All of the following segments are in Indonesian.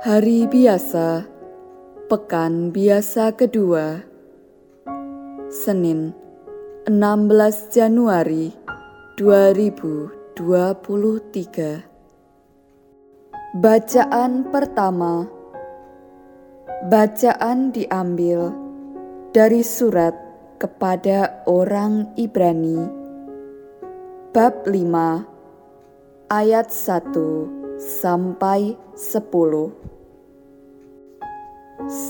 Hari biasa, pekan biasa kedua, Senin 16 Januari 2023. Bacaan pertama Bacaan diambil dari surat kepada orang Ibrani bab 5 ayat 1 sampai 10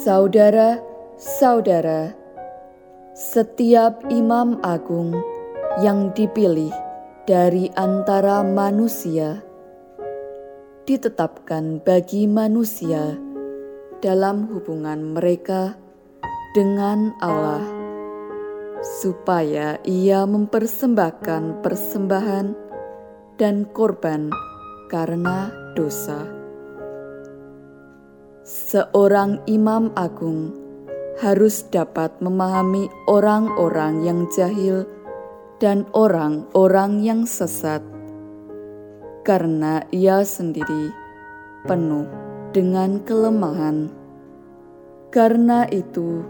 Saudara-saudara, setiap imam agung yang dipilih dari antara manusia ditetapkan bagi manusia dalam hubungan mereka dengan Allah, supaya Ia mempersembahkan persembahan dan korban karena dosa seorang imam agung harus dapat memahami orang-orang yang jahil dan orang-orang yang sesat, karena ia sendiri penuh dengan kelemahan. Karena itu,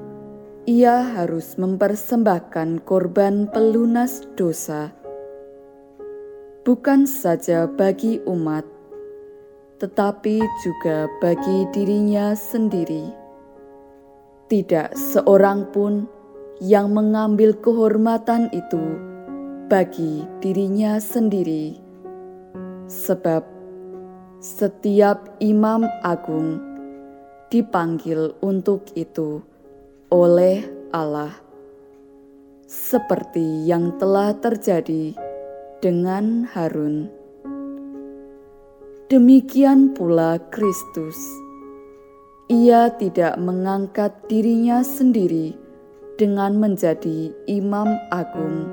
ia harus mempersembahkan korban pelunas dosa, bukan saja bagi umat tetapi juga bagi dirinya sendiri. Tidak seorang pun yang mengambil kehormatan itu bagi dirinya sendiri, sebab setiap imam agung dipanggil untuk itu oleh Allah, seperti yang telah terjadi dengan Harun Demikian pula Kristus. Ia tidak mengangkat dirinya sendiri dengan menjadi imam agung,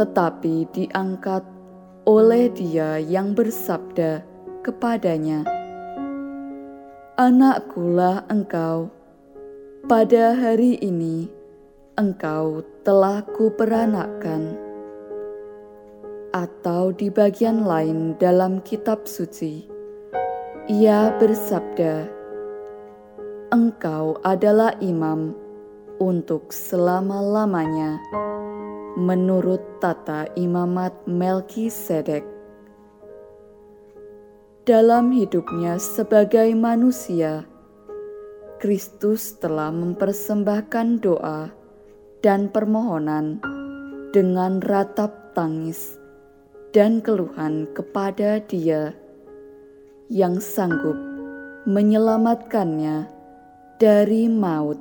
tetapi diangkat oleh Dia yang bersabda kepadanya, "Anakkulah engkau, pada hari ini engkau telah kuperanakkan." Atau di bagian lain dalam kitab suci, ia bersabda, "Engkau adalah imam untuk selama-lamanya." Menurut tata imamat Melki Sedek, dalam hidupnya sebagai manusia, Kristus telah mempersembahkan doa dan permohonan dengan ratap tangis dan keluhan kepada Dia yang sanggup menyelamatkannya dari maut,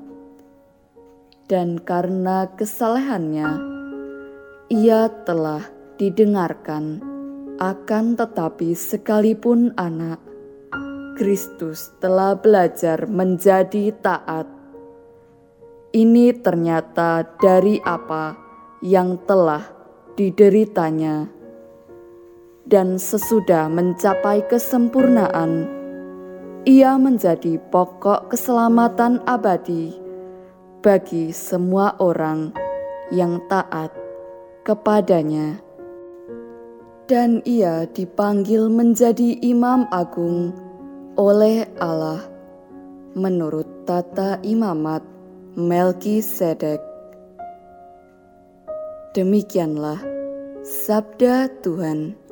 dan karena kesalahannya ia telah didengarkan. Akan tetapi, sekalipun anak Kristus telah belajar menjadi taat. Ini ternyata dari apa yang telah dideritanya dan sesudah mencapai kesempurnaan, ia menjadi pokok keselamatan abadi bagi semua orang yang taat kepadanya. Dan ia dipanggil menjadi imam agung oleh Allah menurut tata imamat Melki Sedek. Demikianlah sabda Tuhan.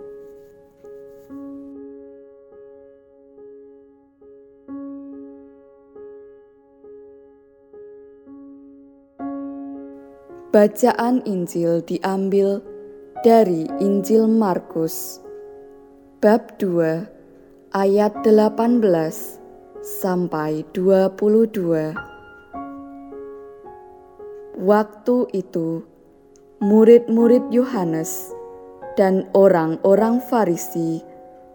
Bacaan Injil diambil dari Injil Markus bab 2 ayat 18 sampai 22. Waktu itu murid-murid Yohanes dan orang-orang Farisi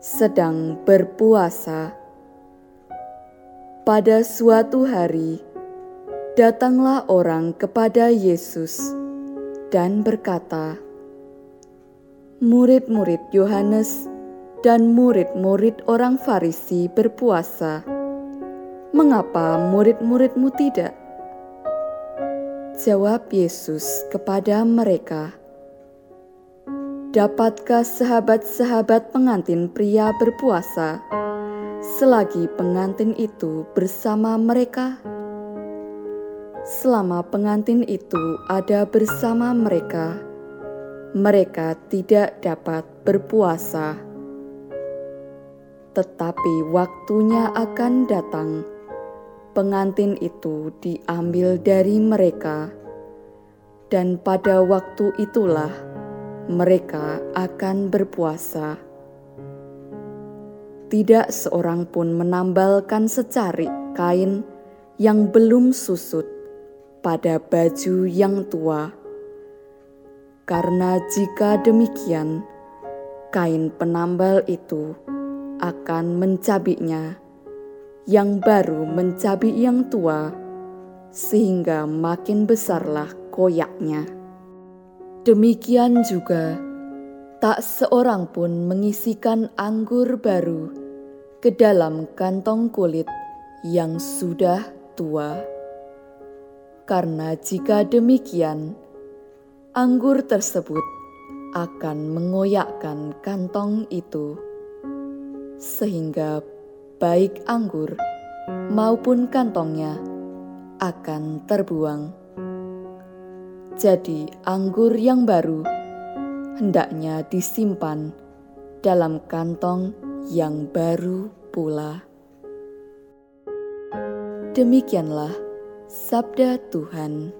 sedang berpuasa. Pada suatu hari, datanglah orang kepada Yesus dan berkata, "Murid-murid Yohanes dan murid-murid orang Farisi berpuasa. Mengapa murid-muridmu tidak?" Jawab Yesus kepada mereka, "Dapatkah sahabat-sahabat pengantin pria berpuasa selagi pengantin itu bersama mereka. Selama pengantin itu ada bersama mereka, mereka tidak dapat berpuasa. Tetapi waktunya akan datang, pengantin itu diambil dari mereka, dan pada waktu itulah mereka akan berpuasa. Tidak seorang pun menambalkan secari kain yang belum susut pada baju yang tua. Karena jika demikian, kain penambal itu akan mencabiknya, yang baru mencabik yang tua, sehingga makin besarlah koyaknya. Demikian juga tak seorang pun mengisikan anggur baru ke dalam kantong kulit yang sudah tua. Karena jika demikian, anggur tersebut akan mengoyakkan kantong itu, sehingga baik anggur maupun kantongnya akan terbuang. Jadi, anggur yang baru hendaknya disimpan dalam kantong yang baru pula. Demikianlah sabda Tuhan.